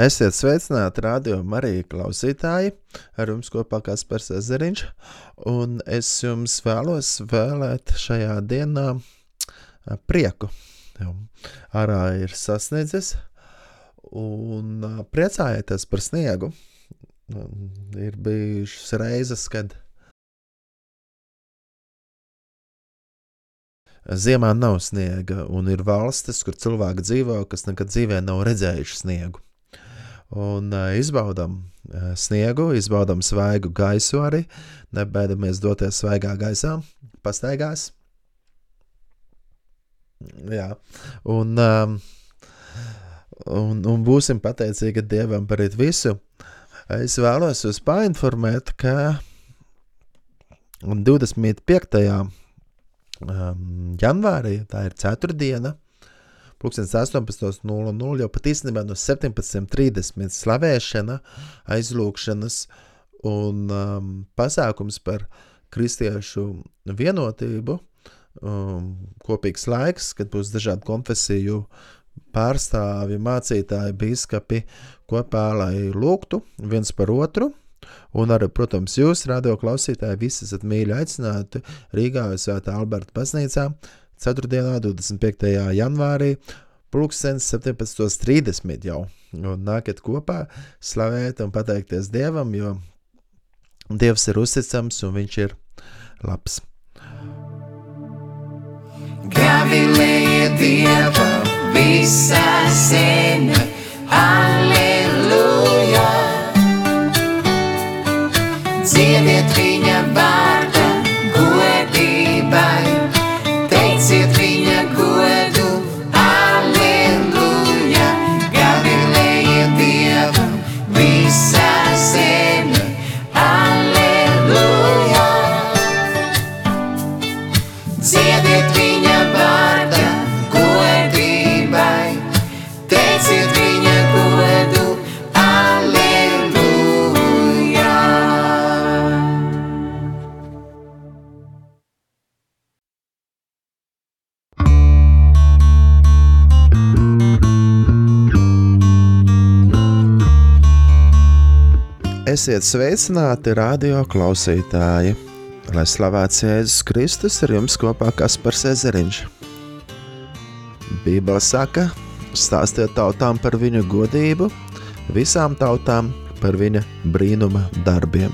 Esiet sveicināti, radio Marija klausītāji, ar jums kopā Kaspars Ezeriņš, un es jums vēlos vēlēt šajā dienā prieku. Arā ir sasniedzis, un priecājieties par sniegu. Ir bijušas reizes, kad Ziemā nav sniega, un ir valstis, kur cilvēki dzīvo, kas nekad dzīvē nav redzējuši sniegu. Un uh, izbaudām uh, sniegu, izbaudām svaigu gaisu arī, nebaidamies doties svaigā gaisā, pastaigās. Jā, un, um, un, un būsim pateicīgi Dievam par visu. Es vēlos jūs painformēt, ka 25 um, janvārī, tā ir ceturtdiena, Pūkstens 18.00 jau pat īstenībā no 17.30 slavēšana, aizlūkšanas un um, pasākums par kristiešu vienotību, um, kopīgs laiks, kad būs dažādu konfesiju pārstāvi, mācītāji, biskupi kopā, lai lūgtu viens par otru, Un arī, protams, jūs, radio klausītāji, visi esat mīļi aicināti Rīgā Svētā Alberta baznīcā 4. 25. janvārī. Pulkstenis 17.30 jau. Un nākat kopā, slavēt un pateikties Dievam, jo Dievs ir uzticams un Viņš ir labs. Gavilēja Dieva visā zeme, Aleluja! Dziediet viņa vārda Esiet sveicināti, radio klausītāji! Lai slavēts Jēzus Kristus ar jums kopā Kaspars Ezeriņš. Bībele saka, stāstiet tautām par viņa godību, visām tautām par viņa brīnuma darbiem.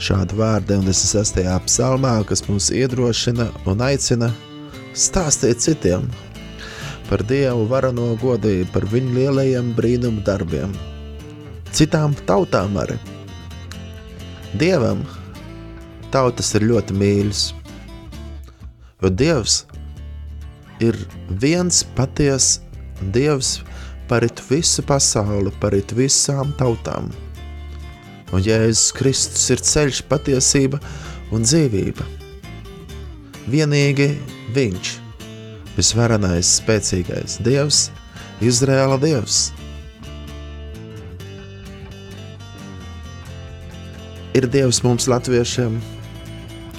Šādi vārdi 26. psalmā, kas mūs iedrošina un aicina stāstīt citiem par Dievu varano godību, par viņa lielajiem brīnuma darbiem citām tautām arī. Dievam tautas ir ļoti mīļas, jo Dievs ir viens patiesa Dievs parit visu pasauli, parit visām tautām. Un Jēzus Kristus ir ceļš, patiesība un dzīvība. Vienīgi Viņš, visvarenais, spēcīgais Dievs, Izraēla Dievs. Ir Dievs mums, latviešiem,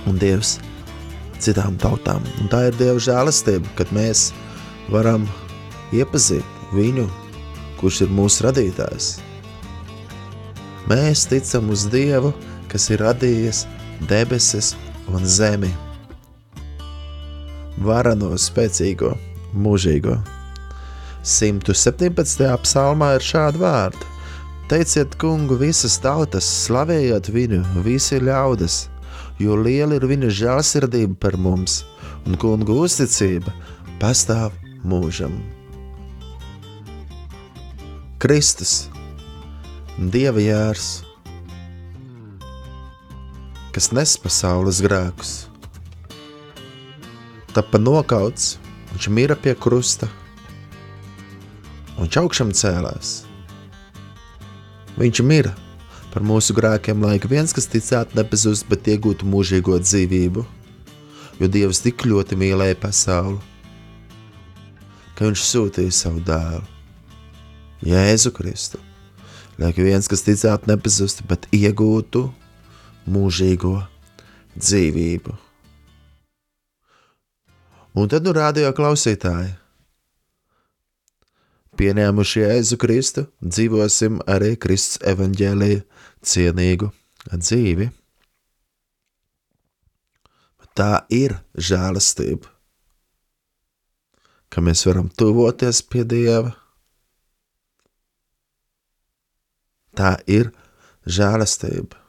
un Dievs citām tautām. Un tā ir Dieva žēlastība, kad mēs varam iepazīt viņu, kurš ir mūsu radītājs. Mēs ticam uz Dievu, kas ir radījis debesis un zemi. Varano, spēcīgo, mūžīgo. 117. psalmā ir šādi vārdi. Teiciet, kungu, visas tautas, slavējiet viņu, visi ļaudas, jo liela ir viņa žēlsirdība par mums, un kungu uzticība pastāv mūžam. Kristus, Dieva jērs, kas nes pasaules grēkus, tapa nokauts, viņš mira pie krusta, un viņš augšām cēlās. Viņš mira par mūsu grēkiem, lai ik viens, kas ticētu, nepazust, bet iegūtu mūžīgo dzīvību. Jo Dievs tik ļoti mīlēja pasauli, ka Viņš sūtīja savu dēlu, Jēzu Kristu, lai ik viens, kas ticētu, nepazust, bet iegūtu mūžīgo dzīvību. Un tad nu rādījā klausītāji. Pieņēmuši Jēzu Kristu, dzīvosim arī Kristus evaņģēlīja cienīgu dzīvi. Tā ir žēlastība, ka mēs varam tuvoties pie Dieva. Tā ir žēlastība.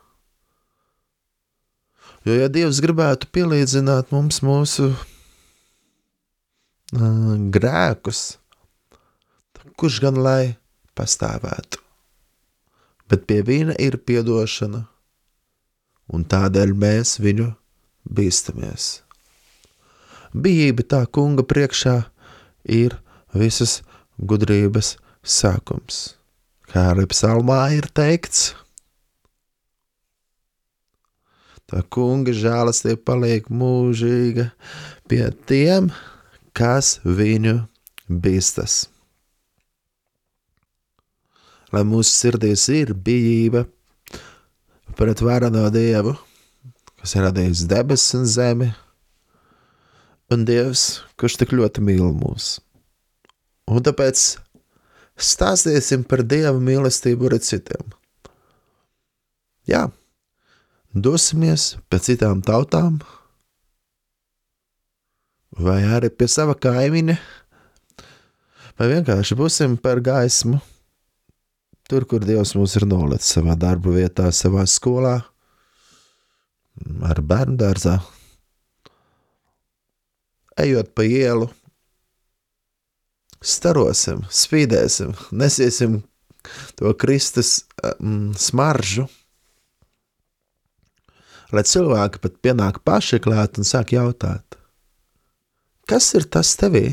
Jo, ja Dievs gribētu pielīdzināt mums mūsu uh, grēkus, kurš gan lai pastāvētu? Bet pie viņa ir piedošana, un tādēļ mēs viņu bīstamies. Bijība tā kunga priekšā ir visas gudrības sākums. Kā arī psalmā ir teikts, tā kunga žēlastība paliek mūžīga pie tiem, kas viņu bīstas. Lai mūsu sirdīs ir bijība pret varano dievu, kas ir radījis debesis un zemi, un Dievs, kurš tik ļoti mīl mūs. Un tāpēc stāstīsim par Dieva mīlestību arī citiem. Jā, dosimies pie citām tautām, vai arī pie sava kaimiņa, vai vienkārši būsim par gaismu tur, kur Dievs mūs ir nolicis savā darba vietā, savā skolā, ar bērnu dārzā. Ejot pa ielu, starosim, spīdēsim, nesiesim to Kristus um, smaržu, lai cilvēki pat pienāk paši klāt un sāk jautāt, kas ir tas tevī,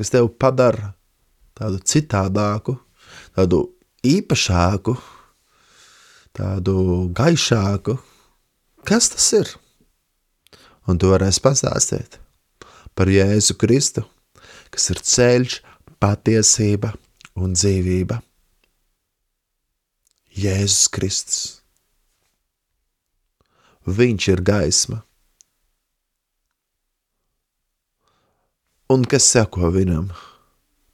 kas tev padara tādu citādāku, tādu īpašāku, tādu gaišāku. Kas tas ir? Un tu varēsi pastāstīt par Jēzu Kristu, kas ir ceļš, patiesība un dzīvība. Jēzus Kristus. Viņš ir gaisma. Un kas seko viņam,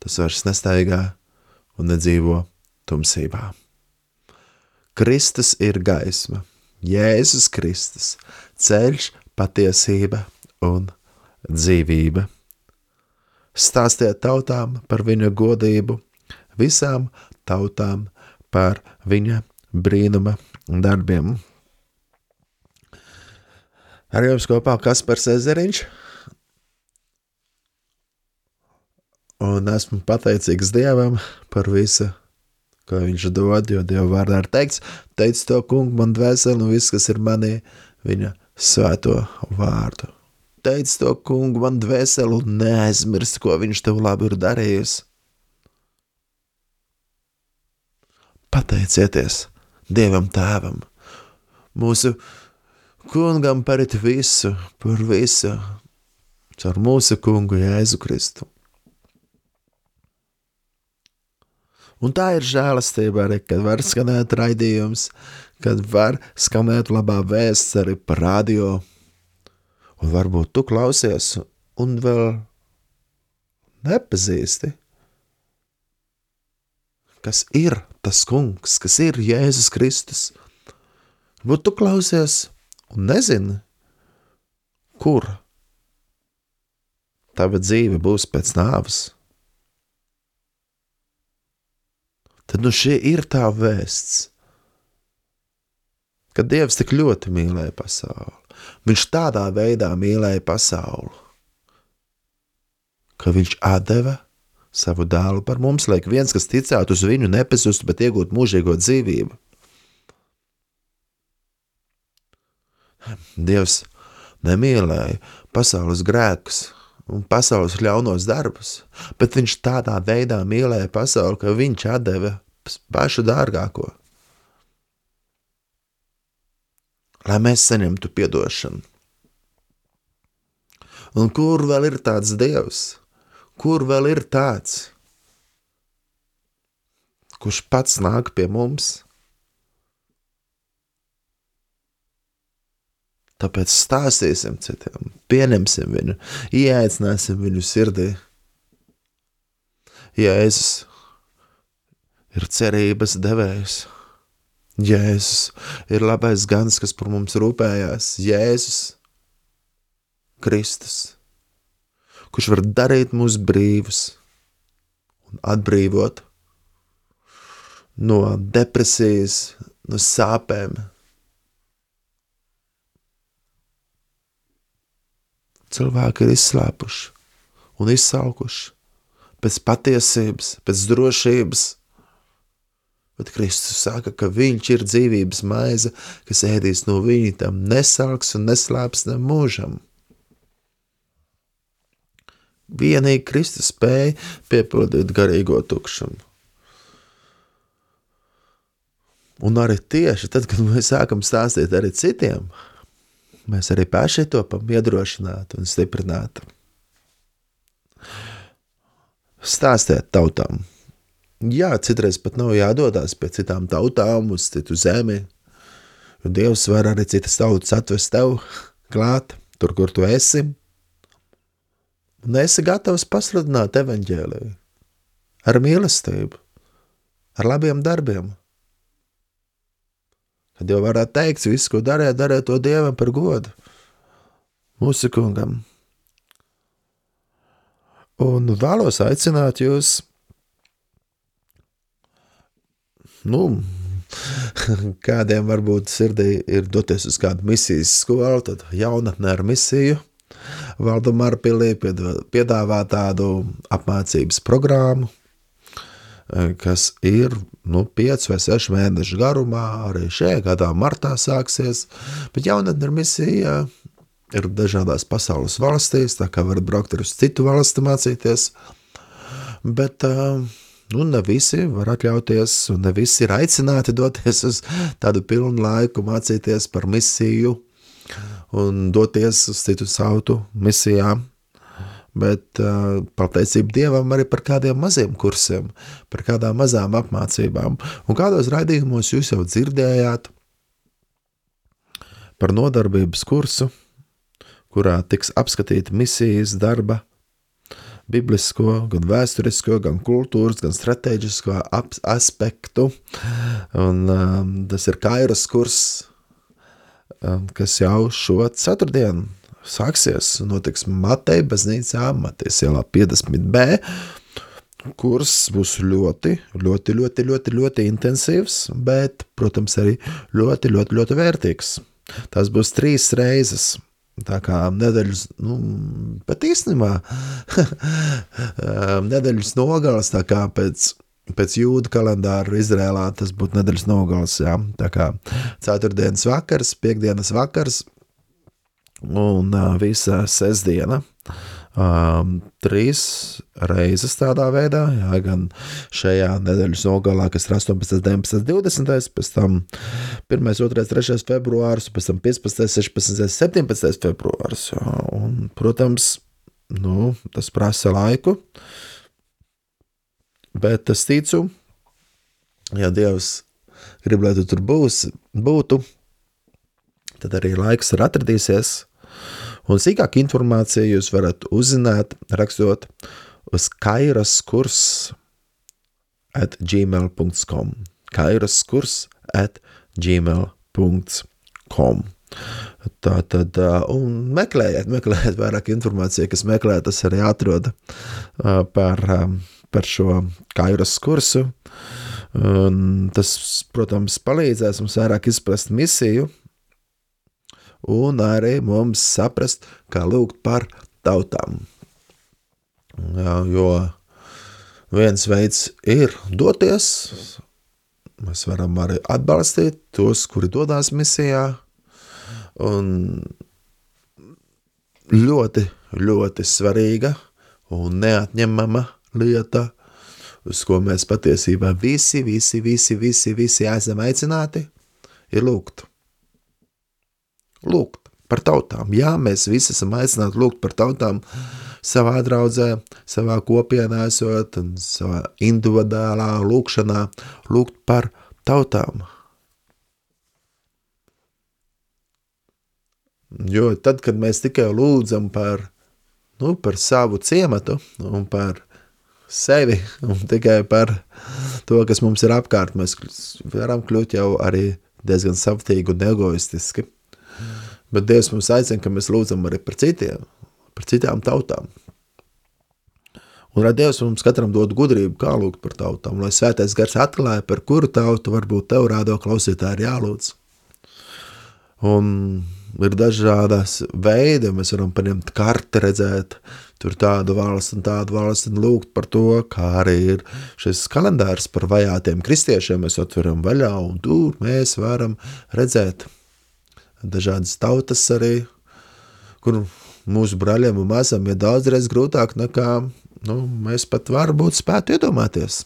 tas vairs nestaigā un nedzīvo tumsībā. Kristus ir gaisma, Jēzus Kristus, ceļš, patiesība un dzīvība. Stāstiet tautām par viņa godību, visām tautām par viņa brīnuma darbiem. Ar jums kopā Kaspars Ezeriņš. Un esmu pateicīgs Dievam par visu, ko viņš dod, jo Dieva vārdā ir teikts, teic to kungu man dvēseli un viss, kas ir manī, viņa svēto vārdu. Teic to kungu man dvēseli un neaizmirst, ko viņš tev labi ir darījis. Pateicieties Dievam Tēvam, mūsu kungam par visu, par visu, caur mūsu kungu Jēzu Kristu. Un tā ir žēlastība arī, kad var skanēt raidījums, kad var skanēt labā vēsts arī par radio. Un varbūt tu klausies un vēl nepazīsti, kas ir tas kungs, kas ir Jēzus Kristus. Varbūt tu klausies un nezini, kur tava dzīve būs pēc nāves. Tad nu šī ir tā vēsts, ka Dievs tik ļoti mīlēja pasauli. Viņš tādā veidā mīlēja pasauli, ka viņš deva savu dēlu par mums, lai viens, kas ticētu uz viņu, nepazustu, bet iegūtu mūžīgo dzīvību. Dievs nemīlēja pasaules grēkus, un pasaules ļaunos darbus, bet viņš tādā veidā mīlēja pasauli, ka viņš deva pašu dārgāko. Lai mēs saņemtu atdošanu. Un kur vēl ir tāds dievs, kur vēl ir tāds, kurš pats nāk pie mums? Tāpēc stāstīsim citiem, pieņemsim viņu, ieaicināsim viņu sirdī Jēzus ir cerības devējs. Jēzus ir labais gans, kas par mums rūpējās. Jēzus Kristus, kurš var darīt mūs brīvus un atbrīvot no depresijas, no sāpēm. Cilvēki ir izslāpuši un izsalkuši pēc patiesības, pēc drošības. Bet Kristus saka, ka Viņš ir dzīvības maize, kas ēdīs no viņa, tam nesalks un neslēps ne mūžam. Vienīgi Kristus spēja piepildīt garīgo tukšumu. Un arī tieši tad, kad mēs sākam stāstīt arī citiem, mēs arī paši to iedrošinātu un stiprinātu. Stāstiet tautām. Jā, citreiz pat nav jādodas pie citām tautām, uz citu zemi. Jo Dievs var arī citas tautas atvest tev klāt, tur, kur tu esi. Un esi gatavs pasludināt evaņģēliju ar mīlestību, ar labiem darbiem. Kad jau varētu teikt, viss, ko darīja, darīja to dievam par godu. Mūsu kungam. Un vēlos aicināt jūs, nu, kādiem varbūt sirdī ir doties uz kādu misijas skolu, tad jaunatnē ar misiju. Valdemāra pilī piedāvā tādu apmācības programmu, kas ir nu, 5 vai 6 mēnešu garumā. Arī šajā gadā, martā, sāksies. Bet jaunatne misija. Ir dažādās pasaules valstīs, tā kā varat braukt arī uz citu valsti mācīties. Bet nu, ne visi var atļauties, un ne visi ir aicināti doties uz tādu pilnu laiku, mācīties par misiju un doties uz citu sautu misijām bet uh, pateicība Dievam arī par kādiem maziem kursiem, par kādām mazām apmācībām. Un kādos raidījumos jūs jau dzirdējāt par nodarbības kursu, kurā tiks apskatīta misijas darba, biblisko, gan vēsturisko, gan kultūras, gan strateģisko aspektu. Un, um, tas ir Kairas kurs, um, kas jau šo ceturtdienu sāksies, notiks Mateja baznīcā, Matejas ielā 50B, kurs būs ļoti, ļoti, ļoti, ļoti, ļoti intensīvs, bet, protams, arī ļoti, ļoti, ļoti vērtīgs. Tas būs trīs reizes. Tā kā nedēļas, nu, pat īstenībā, nedēļas nogales, tā kā pēc, pēc jūda kalendāra Izrēlā tas būtu nedēļas nogales, jā. Tā kā ceturtdienas vakars, piekdienas vakars, un visa sestdiena. Um, trīs reizes tādā veidā, jā, gan šajā nedēļas nogalē, kas ir 18, 19, 20, pēc tam 1, 2, 3 februāris, pēc tam 15, 16, 17 februāris. Jā, un, protams, nu, tas prasa laiku, bet es ticu, ja Dievs grib, lai tu tur būs, būtu, tad arī laiks ir atradīsies. Un sīkāk informāciju jūs varat uzzināt, rakstot uz kairas kurs at gmail.com. Kairas kurs at gmail.com. Tā tad, un meklējiet, meklējiet vairāk informāciju, kas meklē, tas arī atrod par, par šo kairas kursu. Un tas, protams, palīdzēs mums vairāk izprast misiju, un arī mums saprast, kā lūgt par tautām. Jo viens veids ir doties, mēs varam arī atbalstīt tos, kuri dodas misijā, un ļoti, ļoti svarīga un neatņemama lieta, uz ko mēs patiesībā visi, visi, visi, visi, visi esam aicināti, ir lūgt lūgt par tautām. Jā, mēs visi esam aicināti lūgt par tautām savā draudzē, savā kopienā esot un savā individuālā lūkšanā, lūgt par tautām. Jo tad, kad mēs tikai lūdzam par, nu, par savu ciematu un par sevi un tikai par to, kas mums ir apkārt, mēs varam kļūt jau arī diezgan savtīgi un egoistiski. Bet Dievs mums aicina, ka mēs lūdzam arī par citiem, par citām tautām. Un lai Dievs mums katram dod gudrību, kā lūgt par tautām, lai svētais gars atklāja, par kuru tautu varbūt tev rādo klausītāji ir jālūdz. Un ir dažādas veidi, mēs varam paņemt karti, redzēt, tur tādu valstu un tādu valstu un lūgt par to, kā arī ir šis kalendārs par vajātiem kristiešiem, mēs atveram vaļā un tur mēs varam redzēt dažādas tautas arī, kur mūsu braļiem un mazam ir daudzreiz grūtāk nekā nu, mēs pat varbūt spētu iedomāties.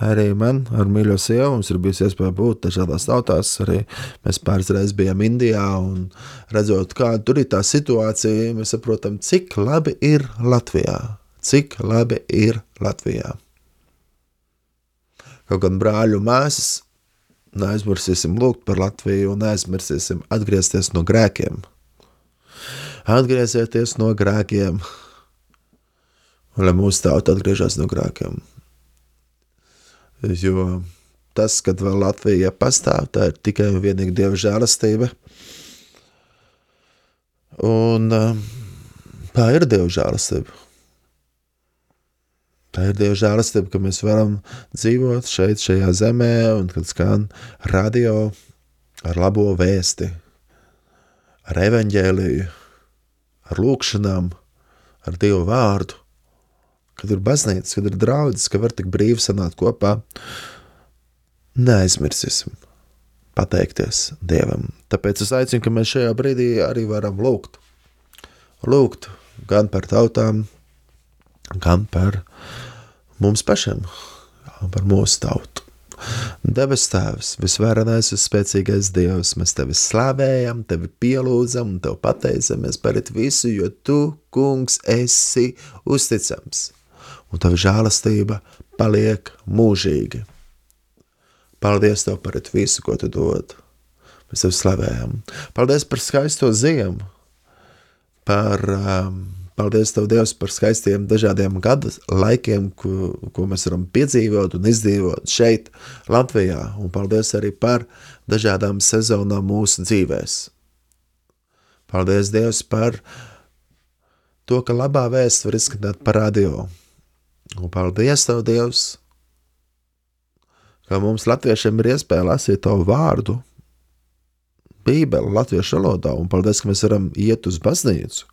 Arī man, ar mīļo sievu, mums ir bijusi iespēja būt dažādās tautās. Arī mēs pāris reizes bijām Indijā un redzot, kāda tur ir tā situācija, mēs saprotam, cik labi ir Latvijā. Cik labi ir Latvijā. Kaut gan brāļu māsas, neaizmirsīsim lūgt par Latviju un neaizmirsīsim atgriezties no grēkiem. Atgriezieties no grēkiem, un lai mūsu tauta atgriežas no grēkiem. Jo tas, kad vēl Latvija pastāv, tā ir tikai un vienīgi Dieva žēlastība. Un tā ir Dieva žēlastība. Tā ir Dieva žēlastība, ka mēs varam dzīvot šeit, šajā zemē, un kad skan radio ar labo vēsti, ar evaņģēliju, ar lūkšanām, ar Dievu vārdu kad ir baznīca, kad ir draudzes, ka var tik brīvi sanākt kopā, neaizmirsīsim pateikties Dievam. Tāpēc es aicinu, ka mēs šajā brīdī arī varam lūgt. Lūgt gan par tautām, gan par mums pašiem, par mūsu tautu. Debes Tēvs, visvarenais un spēcīgais Dievs, mēs Tevi slavējam, Tevi pielūdzam un Tev pateicamies par visu, jo Tu, Kungs, esi uzticams un tava žēlastība paliek mūžīgi. Paldies Tev par visu, ko Tu dod. Mēs Tev slavējam. Paldies par skaisto ziemu. Par, um, paldies Tev, Dievs, par skaistiem dažādiem gadu laikiem, ko, ko mēs varam piedzīvot un izdzīvot šeit, Latvijā. Un paldies arī par dažādām sezonām mūsu dzīvēs. Paldies, Dievs, par to, ka labā vēsts var izskanēt par radio Un paldies, Tev, Dievs, ka mums, latviešiem, ir iespēja lasīt Tavu vārdu, Bībeli, latviešu valodā, un paldies, ka mēs varam iet uz baznīcu,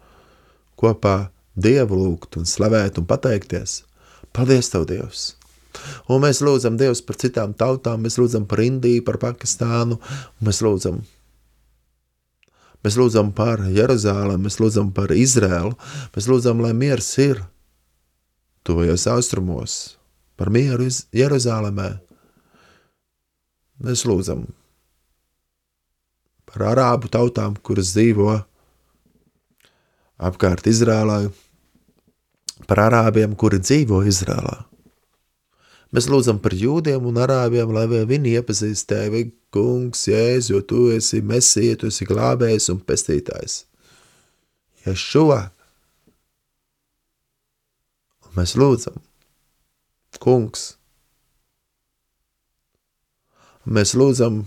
kopā Dievu lūgt un slavēt un pateikties. Paldies, Tev, Dievs! Un mēs lūdzam Dievu par citām tautām, mēs lūdzam par Indiju, par Pakistānu, mēs lūdzam Mēs lūdzam par Jeruzalem, mēs lūdzam par Izrēlu, mēs lūdzam, lai miers ir tuvajos austrumos, par mieru Jeruzalemē. Mēs lūdzam par arābu tautām, kuras dzīvo apkārt Izrēlai, par arābiem, kuri dzīvo Izrēlā. Mēs lūdzam par jūdiem un arābiem, lai viņi iepazīst tevi, kungs, jēzu, jo tu esi mesija, tu esi glābējs un pestītājs. Ja šo Mēs lūdzam, Kungs, mēs lūdzam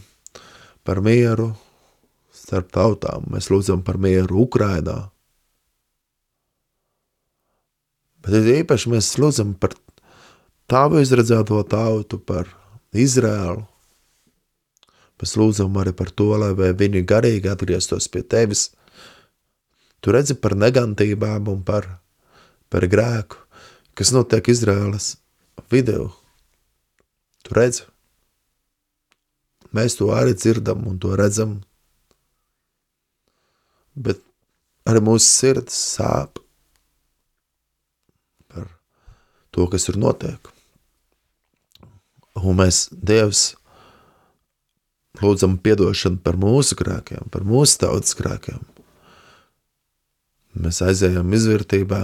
par mieru starp tautām, mēs lūdzam par mieru Ukrainā. Bet īpaši mēs lūdzam par tavu izredzēto tautu, par Izrēlu. Mēs lūdzam arī par to, lai viņi garīgi atgrieztos pie tevis. Tu redzi par negantībām un par, par grēku kas notiek Izraēlas video. Tu redzi? Mēs to arī dzirdam un to redzam. Bet arī mūsu sirds sāp par to, kas tur notiek. Un mēs, Dievs, lūdzam atdošanu par mūsu grēkiem, par mūsu tautas grēkiem. Mēs aizējām izvērtībā,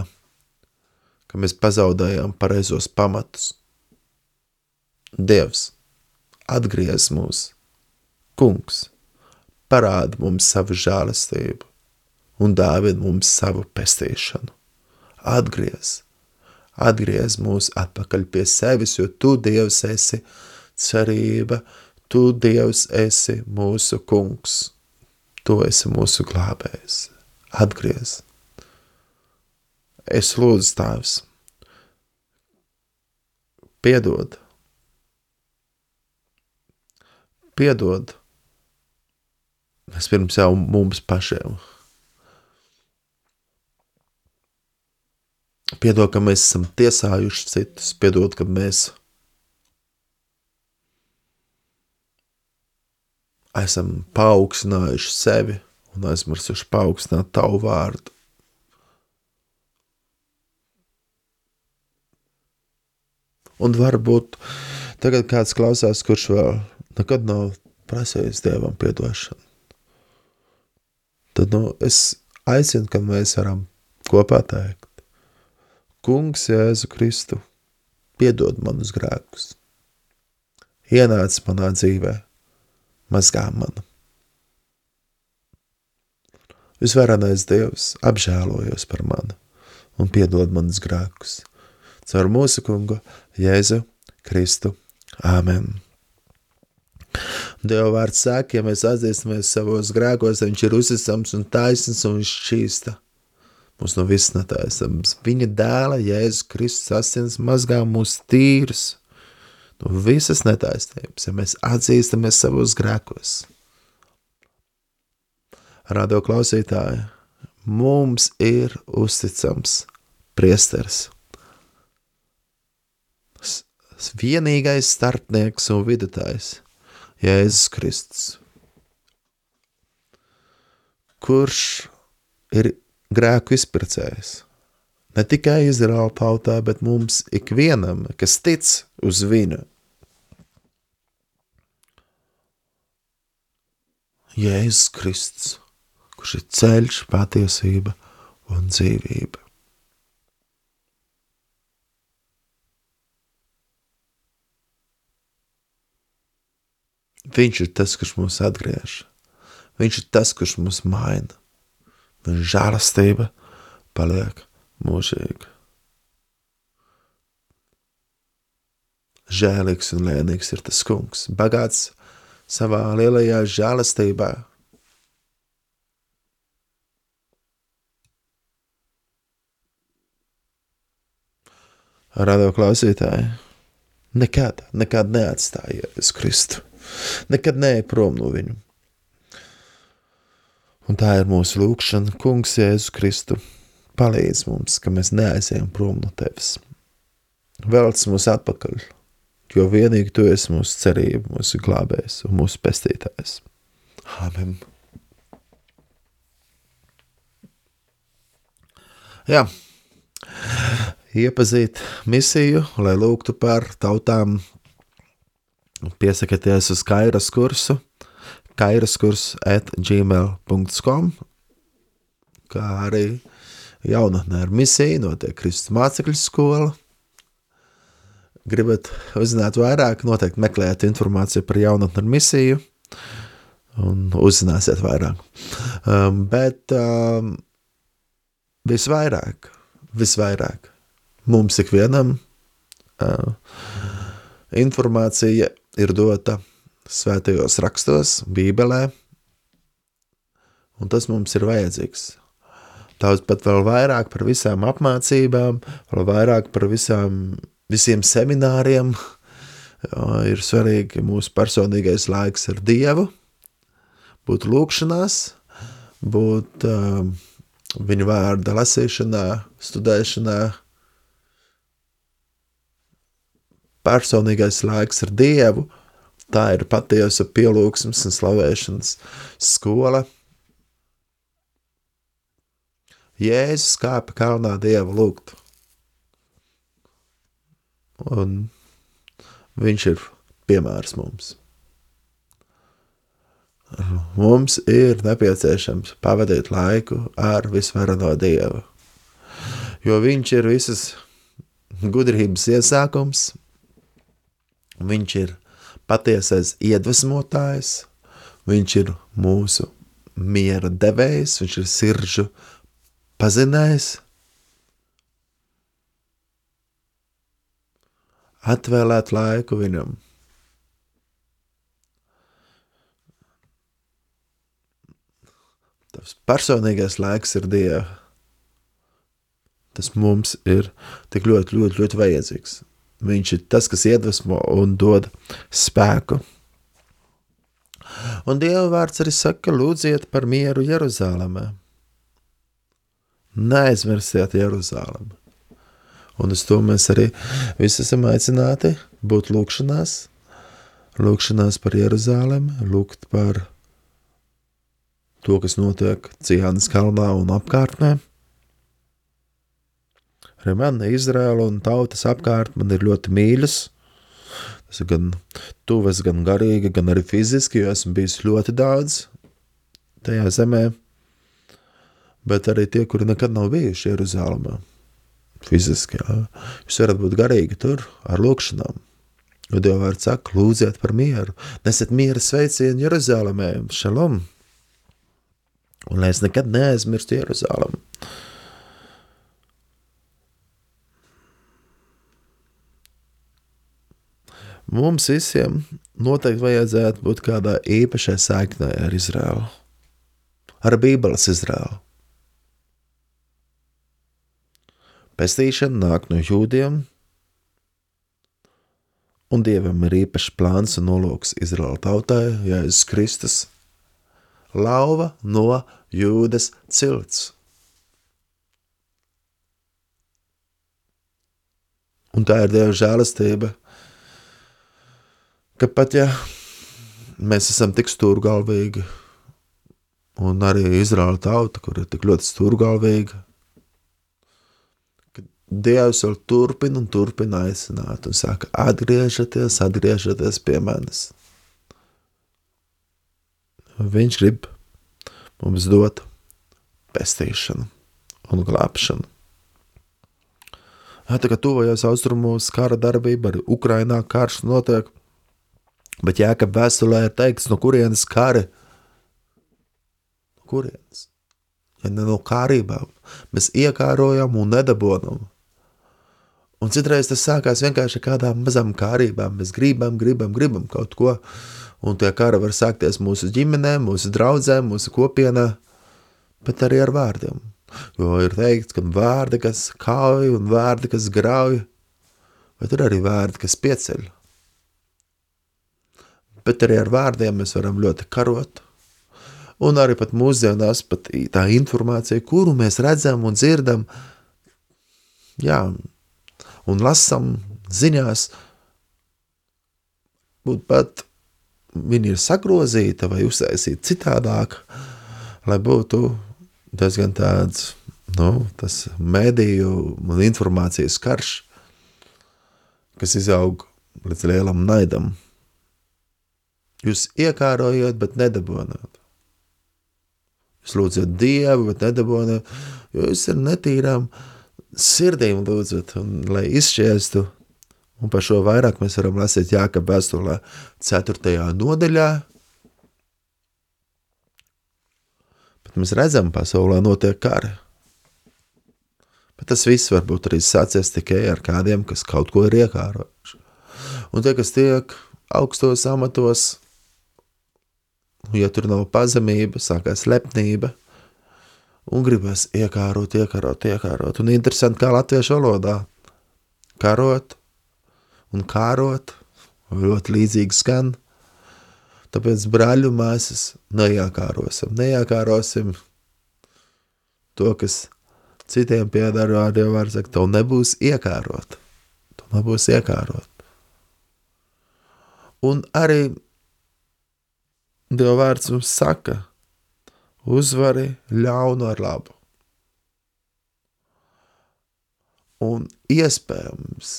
ka mēs pazaudējām pareizos pamatus. Dievs, atgriez mūs, Kungs, parāda mums savu žēlastību un dāvina mums savu pestīšanu. Atgriez, atgriez mūs atpakaļ pie sevis, jo tu, Dievs, esi cerība, tu, Dievs, esi mūsu kungs, tu esi mūsu glābējs. Atgriez. Es lūdzu, Tēvs, piedod, piedod, vispirms jau mums pašiem. Piedod, ka mēs esam tiesājuši citus, piedod, ka mēs esam paaugstinājuši sevi un aizmirsuši paaugstināt tavu vārdu. Un varbūt tagad kāds klausās, kurš vēl nekad nav prasījis dievam atdošanu. Tad nu, es aicinu, ka mēs varam kopā teikt, Kungs, Jēzu Kristu, piedod manus grēkus, ienāc manā dzīvē, mazgā manu. Visvarenais Dievs apžēlojos par mani un piedod manus grēkus. Caur mūsu kungu Jēzu Kristu. Āmen! Dieva vārds saka, ja mēs atzīstamies savos grēkos, viņš ir uzticams un taisns un šķīsta. Mums no viss netaisams. Viņa dēla Jēzus Kristus asins mazgā mūs tīrus no visas netaisnības, ja mēs atzīstamies savos grēkos. Radio klausītāji, mums ir uzticams priesteris vienīgais starpnieks un vidutājs - Jēzus Kristus, kurš ir grēku izpircējs. Ne tikai Izraēla tautā, bet mums ikvienam, kas tic uz viņu. Jēzus Kristus, kurš ir ceļš, patiesība un dzīvība. Viņš ir tas, kurš mūs atgriež. Viņš ir tas, kurš mūs maina. Viņa žēlastība paliek mūžīga. Žēlīgs un lēnīgs ir tas kungs, bagāts savā lielajā žēlastībā. Radio klausītāji, nekad, nekad neatstājies Kristu. Nekad neej prom no viņu. Un tā ir mūsu lūkšana, Kungs, Jēzus Kristu. Palīdz mums, ka mēs neaizējam prom no tevis. Velc mūs atpakaļ, jo vienīgi tu esi mūsu cerība, mūsu glābējs un mūsu pestītājs. Āmen! Jā, iepazīt misiju, lai lūgtu par tautām, piesakieties uz Kairas kursu, kairaskurs at gmail.com, kā arī jaunatnē ar misiju notiek Kristus mācekļu skola. Gribat uzzināt vairāk, noteikti meklējiet informāciju par jaunatni ar misiju un uzzināsiet vairāk. Um, bet um, visvairāk, visvairāk mums ikvienam uh, informācija ir dota svētajos rakstos, Bībelē, un tas mums ir vajadzīgs. Daudz pat vēl vairāk par visām apmācībām, vēl vairāk par visām, visiem semināriem. Ir svarīgi mūsu personīgais laiks ar Dievu, būt lūkšanās, būt uh, viņa vārda lasīšanā, studēšanā, personīgais laiks ar Dievu, tā ir patiesa pielūgsmes un slavēšanas skola. Jēzus kāpa kalnā Dievu lūgt. Un viņš ir piemērs mums. Mums ir nepieciešams pavadīt laiku ar visvarano Dievu, jo viņš ir visas gudrības iesākums, Viņš ir patiesais iedvesmotājs, viņš ir mūsu miera devējs, viņš ir sirdžu pazinējs. atvēlēt laiku viņam. Tavs personīgais laiks ir Dieva. Tas mums ir tik ļoti, ļoti, ļoti vajadzīgs. Viņš ir tas, kas iedvesmo un dod spēku. Un Dieva vārds arī saka, lūdziet par mieru Jeruzalemē. Neaizmirstiet Jeruzalemi. Un uz to mēs arī visi esam aicināti būt lūkšanās, lūkšanās par Jeruzalemi, lūgt par to, kas notiek Cihānas kalnā un apkārtnē. Arī man Izraela un tautas apkārt man ir ļoti mīļas. Tas ir gan tuvas, gan garīgi, gan arī fiziski, jo esmu bijis ļoti daudz tajā zemē. Bet arī tie, kuri nekad nav bijuši Jeruzalemē, fiziski, jā, jūs varat būt garīgi tur ar lūkšanām. Jo Dieva vārds saka, lūdziet par mieru, nesiet miera sveicienu Jeruzalemē, šalom. Un lai es nekad neaizmirstu Jeruzalemu. Mums visiem noteikti vajadzētu būt kādai īpašai saiknei ar Izraēlu, ar Bībeles Izraēlu. Pestīšana nāk no jūdiem, un Dievam ir īpašs plāns un nolūks Izraēla tautai, Jēzus Kristus, lauva no jūdas cilts. Un tā ir Dieva žēlastība, ka pat ja mēs esam tik stūrgalvīgi, un arī Izraēla tauta, kur ir tik ļoti stūrgalvīga, ka Dievs vēl turpina un turpina aicināt un saka, atgriežaties, atgriežaties pie manis. Viņš grib mums dot pestīšanu un glābšanu. Tā kā tuvojas austrumos kara darbība, arī Ukrainā karš notiek, bet Jēkab vēstulē ir teikts, no kurienes kari? No kurienes? Ja ne no kārībām. Mēs iekārojam un nedabonam. Un citreiz tas sākās vienkārši ar kādām mazām kārībām. Mēs gribam, gribam, gribam kaut ko, un tie kara var sākties mūsu ģimenē, mūsu draudzēm, mūsu kopienā, bet arī ar vārdiem. Jo ir teikts, ka vārdi, kas kauj un vārdi, kas grauj, bet ir arī vārdi, kas pieceļ. Bet arī ar vārdiem mēs varam ļoti karot. Un arī pat mūsdienās pat tā informācija, kuru mēs redzam un dzirdam, jā, un lasam ziņās, būt pat viņa ir sagrozīta vai uztaisīta citādāk, lai būtu diezgan tāds, nu, tas mediju un informācijas karš, kas izaug līdz lielam naidam. Jūs iekārojat, bet nedabonāt. Jūs lūdzat Dievu, bet nedabonāt, jo jūs ir netīrām sirdīm lūdzat, un lai izšķiestu, un par šo vairāk mēs varam lasīt Jākab vēstulē 4. nodaļā, mēs redzam, pasaulē notiek kari. Bet tas viss varbūt arī sācies tikai ar kādiem, kas kaut ko ir iekārojuši. Un tie, kas tiek augstos amatos, ja tur nav pazemība, sākās lepnība, un gribas iekārot, iekārot, iekārot. Un interesanti, kā latviešu valodā karot un kārot ļoti līdzīgi skan. Tāpēc brāļu māsas nejākārosim, nejākārosim to, kas citiem piedara vārdiem var sakt, tev nebūs iekārot. Tev nebūs iekārot. Un arī Dieva vārds mums saka, uzvari ļaunu ar labu. Un iespējams,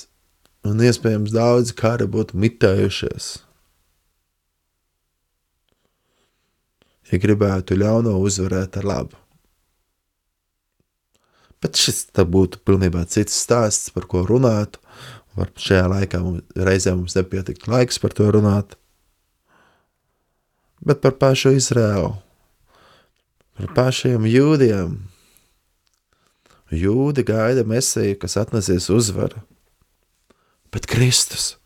un iespējams daudz kari būtu mitējušies. Ja gribētu ļauno uzvarēt ar labu. Bet šis būtu pilnībā cits stāsts, par ko runāt. Varbūt šajā laikā mums, reizē mums nepietiktu laiks par to runāt. Bet par pašu Izraēlu par pašiem jūdiem. Jūdi gaida mesiju, kas atnesīs uzvaru. Bet Kristus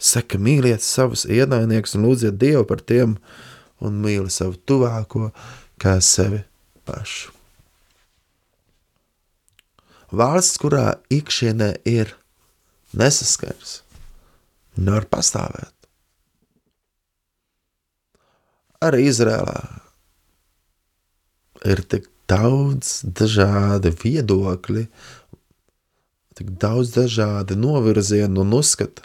saka, mīliet savus ienaidniekus un lūdziet Dievu par tiem, un mīli savu tuvāko kā sevi pašu. Valsts, kurā iekšienē ir nesaskars, nevar pastāvēt. Arī Izrēlā ir tik daudz dažādi viedokļi, tik daudz dažādi novirzieni un uzskati.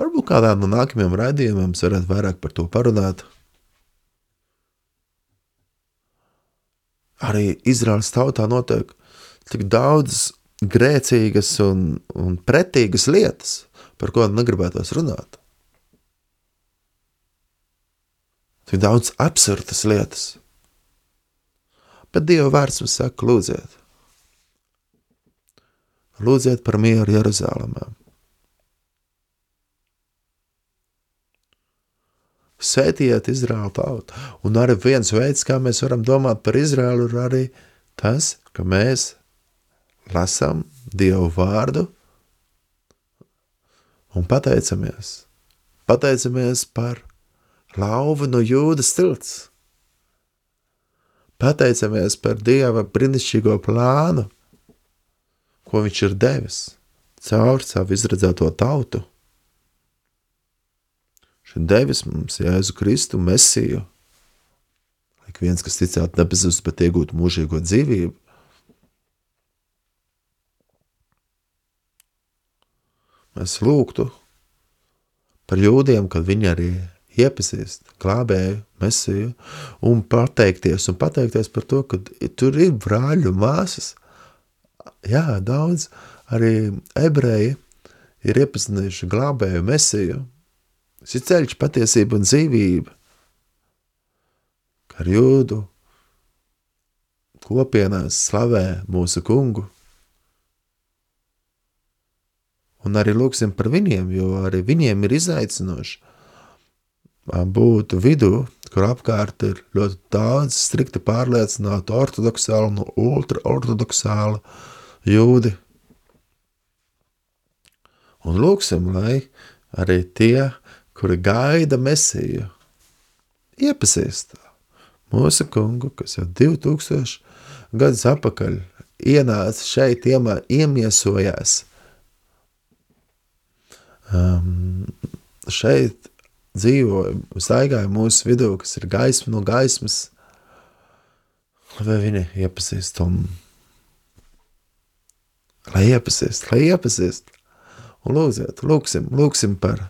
Varbūt kādā no nākamajiem raidījumiem mēs varētu vairāk par to parunāt. Arī Izraels tautā notiek tik daudz grēcīgas un, un pretīgas lietas, par ko negribētos runāt. Tik daudz absurdas lietas. Bet Dieva vārds mums saka, lūdziet. Lūdziet par mieru Jeruzalemē. Svētiet Izraēlu tautu. Un arī viens veids, kā mēs varam domāt par Izraēlu, ir arī tas, ka mēs lasām Dievu vārdu un pateicamies. Pateicamies par lauvu no jūdas tilts. Pateicamies par Dieva brīnišķīgo plānu, ko viņš ir devis caur savu izredzēto tautu. Viņš ir devis mums Jēzu Kristu mesiju, lai viens, kas ticētu nebezust, bet iegūtu mūžīgo dzīvību. Mēs lūgtu par jūdiem, kad viņi arī iepazīst glābēju, mesiju, un pateikties, un pateikties par to, ka tur ir brāļu māsas. Jā, daudz arī ebreji ir iepazinuši glābēju mesiju. Tas ir ceļš, patiesība un dzīvība. Ar jūdu kopienās slavē mūsu kungu. Un arī lūksim par viņiem, jo arī viņiem ir izaicinoši būt vidū, kur apkārt ir ļoti daudz strikti pārliecinātu ortodoksālu un ultraortodoksālu jūdi. Un lūksim, lai arī tie, kuri gaida mesiju, iepazīst mūsu kungu, kas jau 2000 gadus atpakaļ ienāca šeit, iemā, iemiesojās. Um, šeit dzīvoja, staigāja mūsu vidū, kas ir gaisma no gaismas, lai viņi iepazīst un lai iepazīst, lai iepazīst. Un lūdziet, lūksim, lūksim par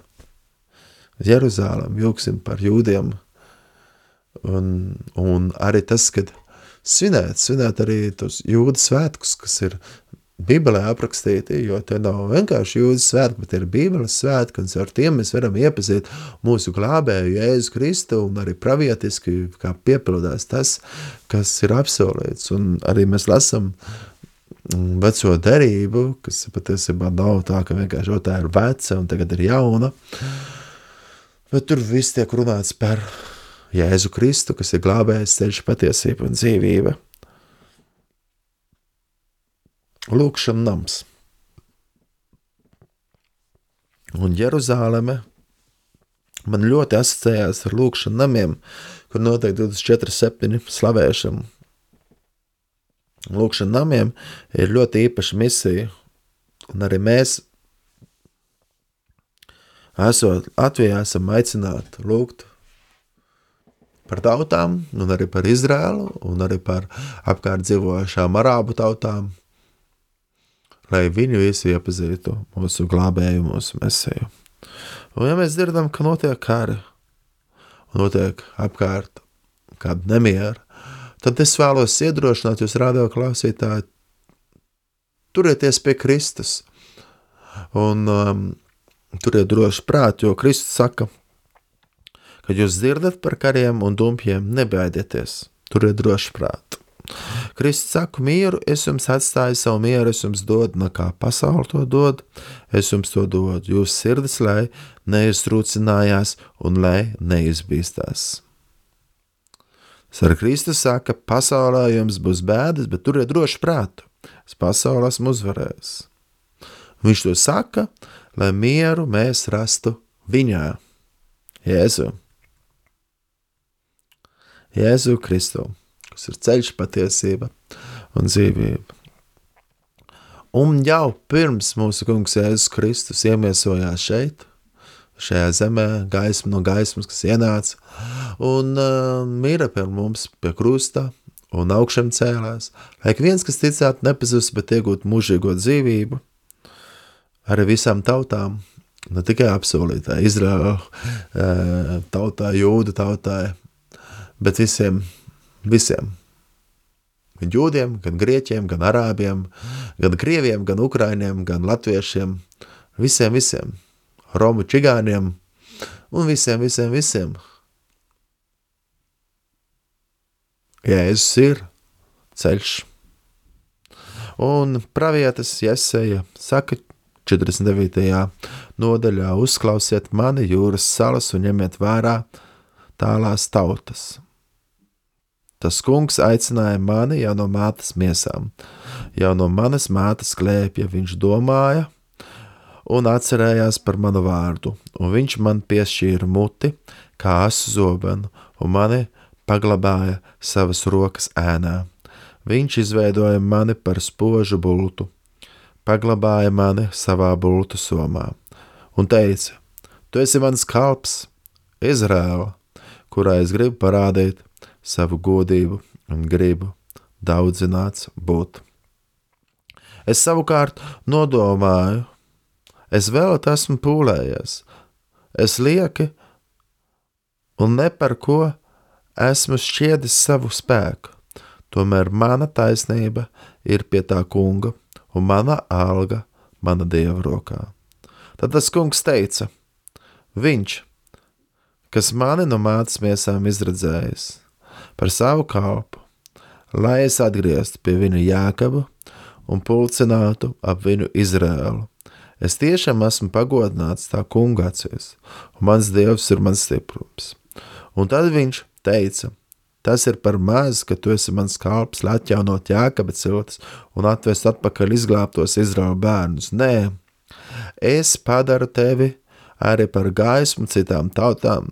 Jeruzālēm, lūksim par jūdiem. Un, un arī tas, kad svinēt, svinēt arī tos jūdu svētkus, kas ir Bībelē aprakstīti, jo te nav vienkārši jūdas svētki, bet ir Bībeles svētki, un ar tiem mēs varam iepazīt mūsu glābēju Jēzu Kristu, un arī pravietiski, piepildās tas, kas ir apsolīts, un arī mēs lasam mm, veco derību, kas patiesībā nav tā, ka vienkārši tā ir veca, un tagad ir jauna, bet tur viss tiek runāts par Jēzu Kristu, kas ir glābējs ceļš patiesība un dzīvība. Lūkšana nams. Un Jeruzāleme man ļoti asociējās ar lūkšanu namiem, kur notiek 24-7 slavēšana. Lūkšana namiem ir ļoti īpaša misija, un arī mēs, esot Latvijā, esam aicināti lūgt par tautām, un arī par Izrēlu, un arī par apkārt dzīvojošām arābu tautām, lai viņi visi iepazītu mūsu glābēju, mūsu mesiju. Un ja mēs dzirdam, ka notiek kari, notiek apkārt kāda nemiera, tad es vēlos iedrošināt jūs radio klausītāji, turieties pie Kristus, un um, turiet droši prāt, jo Kristus saka, kad jūs dzirdat par kariem un dumpjiem, nebaidieties, turiet droši prāt. Kristus saka, mieru es jums atstāju, savu mieru es jums dodu, no kā pasaule to dod, es jums to dodu. Jūsu sirdis, lai neiztrūcinājās un lai neizbīstās. Sara Kristus saka, pasaulē jums būs bēdas, bet turiet droši prātu. Es pasaulē esmu uzvarējis. Viņš to saka, lai mieru mēs rastu viņā, Jēzu. Jēzu Kristu, kas ir ceļš, patiesība un dzīvība. Un jau pirms mūsu kungs Jēzus Kristus iemiesojās šeit, šajā zemē, gaisma no gaismas, kas ienāca un uh, mīra pie mums pie krusta un augšām cēlās, lai viens, kas ticētu, nepazust, bet iegūtu mūžīgo dzīvību, arī visām tautām, ne tikai apsolītā Izraēla uh, tautai, jūdu tautai, bet visiem, visiem. Gan jūdiem, gan grieķiem, gan arābiem, gan krieviem, gan ukrainiem, gan latviešiem, visiem, visiem, romu čigāniem un visiem, visiem, visiem. Jēzus ir ceļš. Un pravietis Jeseja saka 49. nodaļā uzklausiet mani jūras salas un ņemiet vērā tālās tautas. Tas kungs aicināja mani jau no mātes miesām, jau no manas mātes klēpja viņš domāja un atcerējās par manu vārdu, un viņš man piešķīra muti kā asu zobenu, un mani paglabāja savas rokas ēnā. Viņš izveidoja mani par spožu bultu, paglabāja mani savā bultu somā. Un teica: Tu esi mans kalps, Izrēla, kurā es gribu parādīt savu godību un gribu daudzināts būt. Es savukārt nodomāju, es vēl esmu pūlējies, es lieki un ne par ko esmu šķiedis savu spēku. Tomēr mana taisnība ir pie tā kunga, un mana alga mana dieva rokā. Tad tas kungs teica: Viņš, kas mani no mātes miesām izredzējis par savu kalpu, lai es atgrieztu pie viņa jēkabu un pulcinātu ap viņu Izrēlu. Es tiešām esmu pagodināts tā kunga acīs, un mans dievs ir mans stiprums. Un tad viņš teica: Tas ir par maz, ka tu esi mans kalps, lai atjaunot jēkabe ciltis un atvest atpakaļ izglābtos Izraēlu bērnus. Nē, es padaru tevi arī par gaismu citām tautām,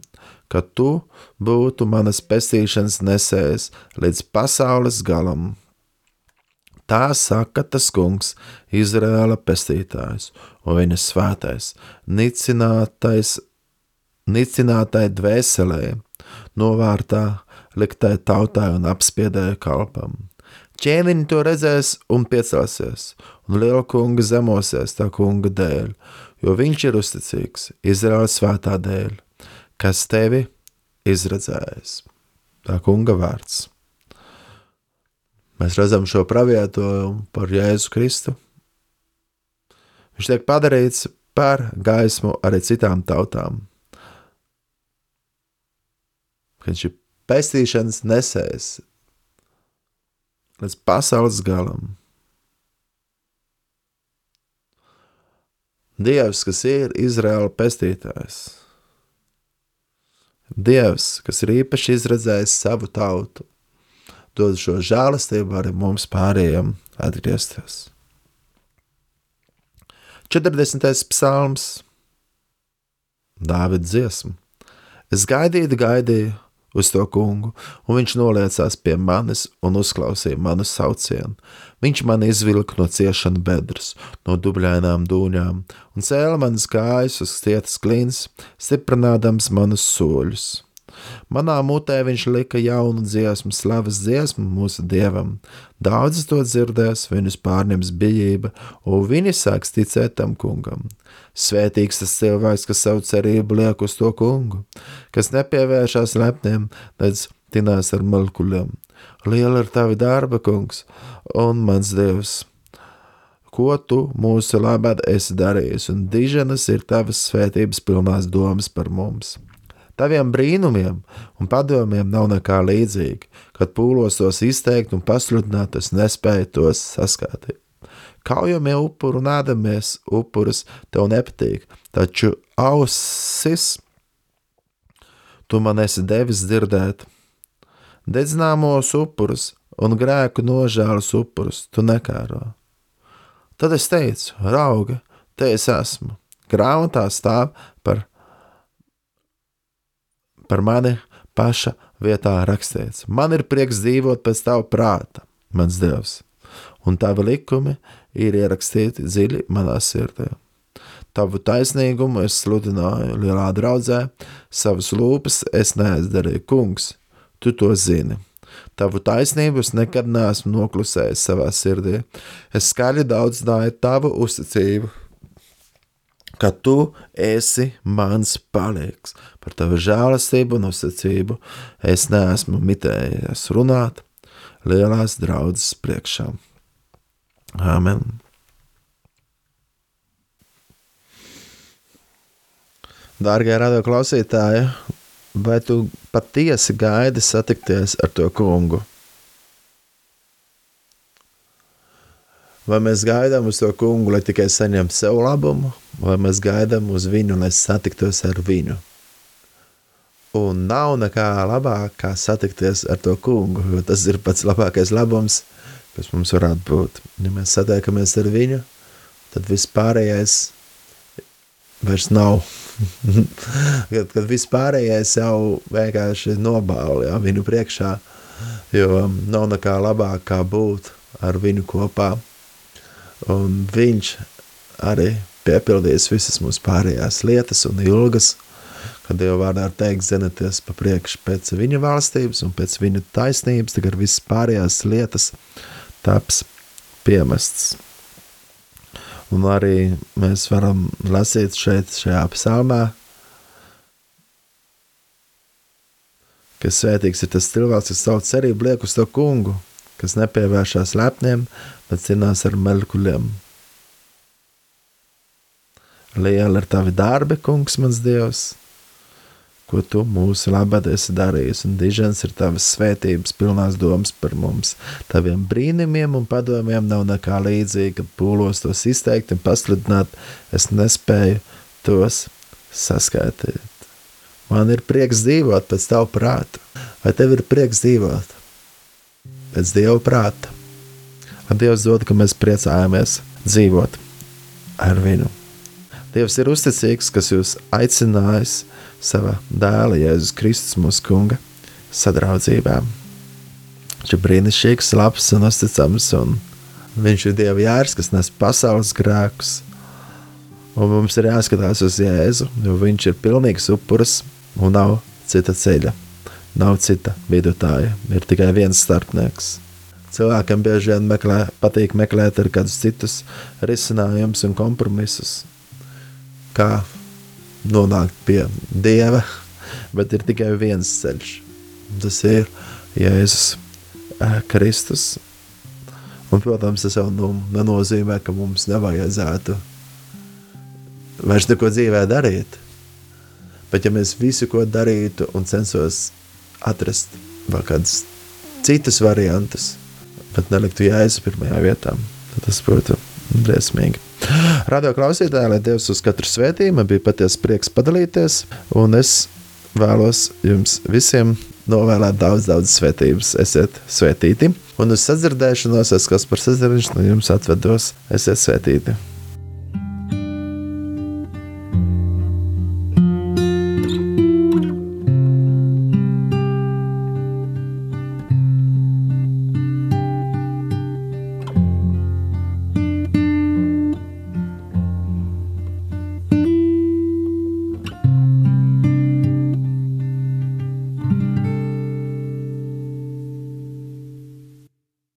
ka tu būtu manas pestīšanas nesējs līdz pasaules galam. Tā saka tas kungs, Izraēla pestītājs un viņa svētais, nicinātais, nicinātai dvēselē, novārtā liktai tautai un apspiedēja kalpam. Ķēniņi to redzēs un piecelsies, un liela kunga zemosies tā kunga dēļ, jo viņš ir uzticīgs Izraēlas svētā dēļ, kas tevi izredzējis. Tā kunga vārds. Mēs redzam šo pravietojumu par Jēzu Kristu. Viņš tiek padarīts par gaismu arī citām tautām. Viņš ir pestīšanas nesējs līdz pasaules galam. Dievs, kas ir Izraēla pestītājs, Dievs, kas ir īpaši izredzējis savu tautu, dod šo žēlastību arī mums pārējiem atgriezties. 40. psalms, Dāvidas dziesma. Es gaidīju, gaidīju, uz to kungu, un viņš noliecās pie manis un uzklausīja manu saucienu. Viņš man izvilka no ciešana bedres, no dubļainām dūņām, un cēla manas kājas uz stietas klīns, stiprinādams manus soļus. Manā mutē viņš lika jaunu dziesmu, slavas dziesmu mūsu dievam. Daudzi to dzirdēs, viņus pārņems bijība, un viņi sāks ticēt tam kungam. Svētīgs tas cilvēks, kas savu cerību liek uz to kungu, kas nepievēršās lepniem, nedz tinās ar malkuļiem. Liela ir tavi darba, kungs, un mans dievs ko tu mūsu labad esi darījis, un diženas ir tavas svētības pilnās domas par mums. Taviem brīnumiem un padomiem nav nekā līdzīga. Kad pūlos tos izteikt un pasludināt, es nespēju tos saskatīt. Kaujamie upuri un ēdamies upurus tev nepatīk, taču ausis tu man esi devis dzirdēt. Dedzināmos upurus un grēku nožēlas upurus tu nekāro. Tad es teicu, rauga, te es esmu. Grāmatā stāv par, par mani paša vietā rakstīts. Man ir prieks dzīvot pēc tava prāta, mans Dievs, un tavi likumi ir ierakstīti dziļi manā sirdī. Tavu taisnīgumu es sludināju lielā draudzē, savas lūpas es neaizdarīju, kungs, tu to zini. Tavu taisnību es nekad neesmu noklusējis savā sirdī. Es skaļi daudz dāju tavu uzticību, ka tu esi mans palīgs. Par tavu žēlastību un uzticību es neesmu mitējies runāt lielās draudzes priekšā. Āmen! Dārgie radio klausītāji, vai tu patiesi gaidi satikties ar to kungu? Vai mēs gaidām uz to kungu, lai tikai saņemtu sev labumu, vai mēs gaidām uz viņu, lai satiktos ar viņu? Un nav nekā labāk, kā satikties ar to kungu, jo tas ir pats labākais labums, kas mums varētu būt. Ja mēs satiekamies ar viņu, tad viss pārējais vairs nav. kad, kad viss pārējais jau vienkārši nobāli ja, viņu priekšā, jo nav nekā labāk kā būt ar viņu kopā. Un viņš arī piepildīs visas mūsu pārējās lietas un ilgas, kad Dieva vārdā ir teikt, zenieties pa priekšu pēc viņa valstības un pēc viņa taisnības, tagad visas pārējās lietas taps piemestas. Un arī mēs varam lasīt šeit, šajā psalmā, ka svētīgs ir tas cilvēks, kas savu cerību liek uz to kungu, kas nepievēršās lepniem, bet cīnās ar melkuļiem. Liela ir tavi darbi, kungs, mans dievs, ko tu mūsu labad esi darījis, un dižens ir tavas svētības, pilnās domas par mums. Taviem brīnumiem un padomiem nav nekā līdzīga, pūlos tos izteikt un pasludināt, es nespēju tos saskaitīt. Man ir prieks dzīvot pēc tavu prātu. Vai tev ir prieks dzīvot pēc Dieva prāta? Lai Dievs dod, ka mēs priecājamies dzīvot ar viņu. Dievs ir uzticīgs, kas jūs aicinājis savā dēla Jēzus Kristus mūsu kunga sadraudzībā. Viņš ir brīnišķīgs, labs un uzticams, un viņš ir Dieva jērs, kas nes pasaules grēkus. Un mums ir jāskatās uz Jēzu, jo viņš ir pilnīgs upuris un nav cita ceļa, nav cita vidutāja, ir tikai viens starpnieks. Cilvēkam bieži vien meklē, patīk meklēt ar kādus citus risinājumus un kompromisus, kā nonākt pie Dieva, bet ir tikai viens ceļš. Tas ir Jēzus Kristus. Un, protams, tas jau nu, nenozīmē, ka mums nevajadzētu vairs neko dzīvē darīt. Bet ja mēs visu, ko darītu un censos atrast vēl kādus citus variantus, bet neliktu Jēzu pirmajā vietā, tad tas būtu briesmīgi. Radio klausītāji, lai Dievs uz katru svētību, man bija patiesi prieks padalīties, un es vēlos jums visiem novēlēt daudz, daudz svētības. Esiet svētīti, un uz sadzirdēšanos, es kas par sadzirdēšanu jums atvedos, esiet svētīti.